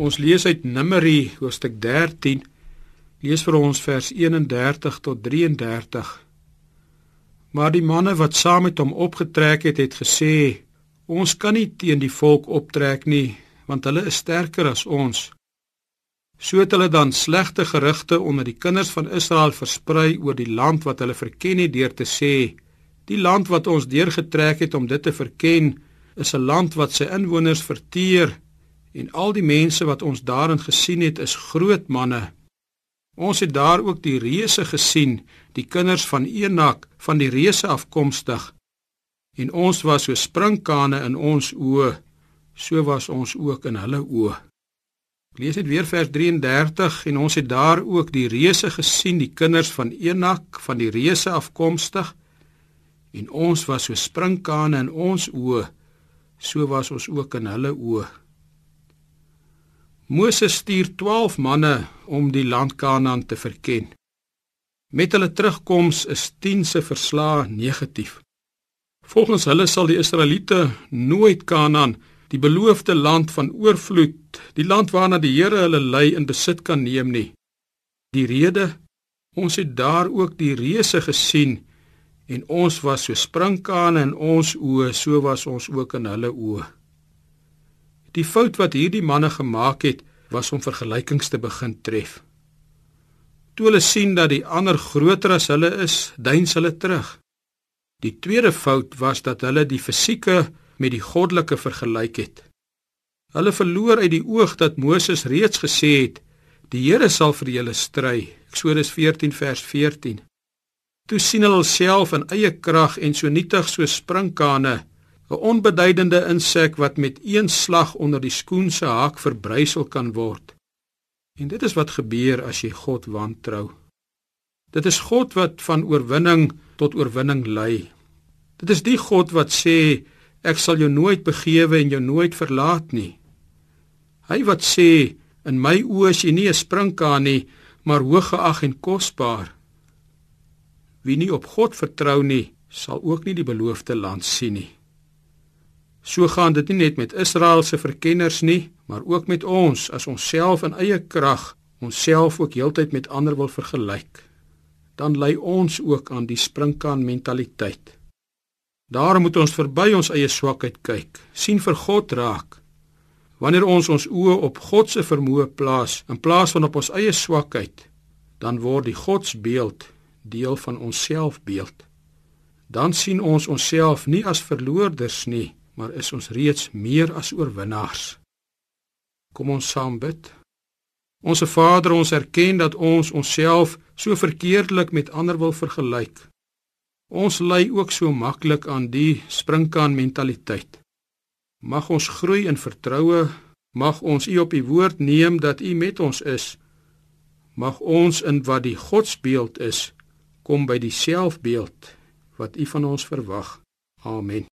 Ons lees uit Numeri hoofstuk 13. Lees vir ons vers 31 tot 33. Maar die manne wat saam met hom opgetrek het, het gesê: Ons kan nie teen die volk optrek nie, want hulle is sterker as ons. So het hulle dan slegte gerugte onder die kinders van Israel versprei oor die land wat hulle verken het deur te sê: Die land wat ons deurgetrek het om dit te verken, is 'n land wat sy inwoners verteer en al die mense wat ons daarin gesien het is groot manne. Ons het daar ook die reuse gesien, die kinders van Enak van die reuse afkomstig. En ons was so sprinkane in ons oë, so was ons ook in hulle oë. Ek lees dit weer vers 33 en ons het daar ook die reuse gesien, die kinders van Enak van die reuse afkomstig. En ons was so sprinkane in ons oë, so was ons ook in hulle oë. Moses stuur 12 manne om die land Kanaan te verken. Met hulle terugkoms is 10 se verslae negatief. Volgens hulle sal die Israeliete nooit Kanaan, die beloofde land van oorvloed, die land waarna die Here hulle lei in besit kan neem nie. Die rede, ons het daar ook die reuse gesien en ons was so sprinkane in ons oë, so was ons ook in hulle oë. Die fout wat hierdie manne gemaak het, was om vergelykings te begin tref. Toe hulle sien dat die ander groter as hulle is, duins hulle terug. Die tweede fout was dat hulle die fisieke met die goddelike vergelyk het. Hulle verloor uit die oog dat Moses reeds gesê het: "Die Here sal vir julle stry." Eksodus 14 vers 14. Toe sien hulle self in eie krag en so nietig so sprinkane 'n onbeduidende insek wat met een slag onder die skoen se haak verbrysel kan word. En dit is wat gebeur as jy God wantrou. Dit is God wat van oorwinning tot oorwinning lei. Dit is die God wat sê ek sal jou nooit begewe en jou nooit verlaat nie. Hy wat sê in my oë is jy nie 'n sprinkaan nie, maar hooggeag en kosbaar. Wie nie op God vertrou nie, sal ook nie die beloofde land sien nie. So gaan dit nie net met Israel se verkenners nie, maar ook met ons as ons self in eie krag onsself ook heeltyd met ander wil vergelyk. Dan lei ons ook aan die sprinkaan mentaliteit. Daarom moet ons verby ons eie swakheid kyk, sien vir God raak. Wanneer ons ons oë op God se vermoë plaas in plaas van op ons eie swakheid, dan word die godsbeeld deel van ons selfbeeld. Dan sien ons onsself nie as verloorders nie, maar is ons reeds meer as oorwinnaars. Kom ons saam bid. Onse Vader, ons erken dat ons onsself so verkeerdelik met ander wil vergelyk. Ons ly ook so maklik aan die sprinkaan mentaliteit. Mag ons groei in vertroue, mag ons U op U woord neem dat U met ons is. Mag ons in wat die godsbeeld is, kom by die selfbeeld wat U van ons verwag. Amen.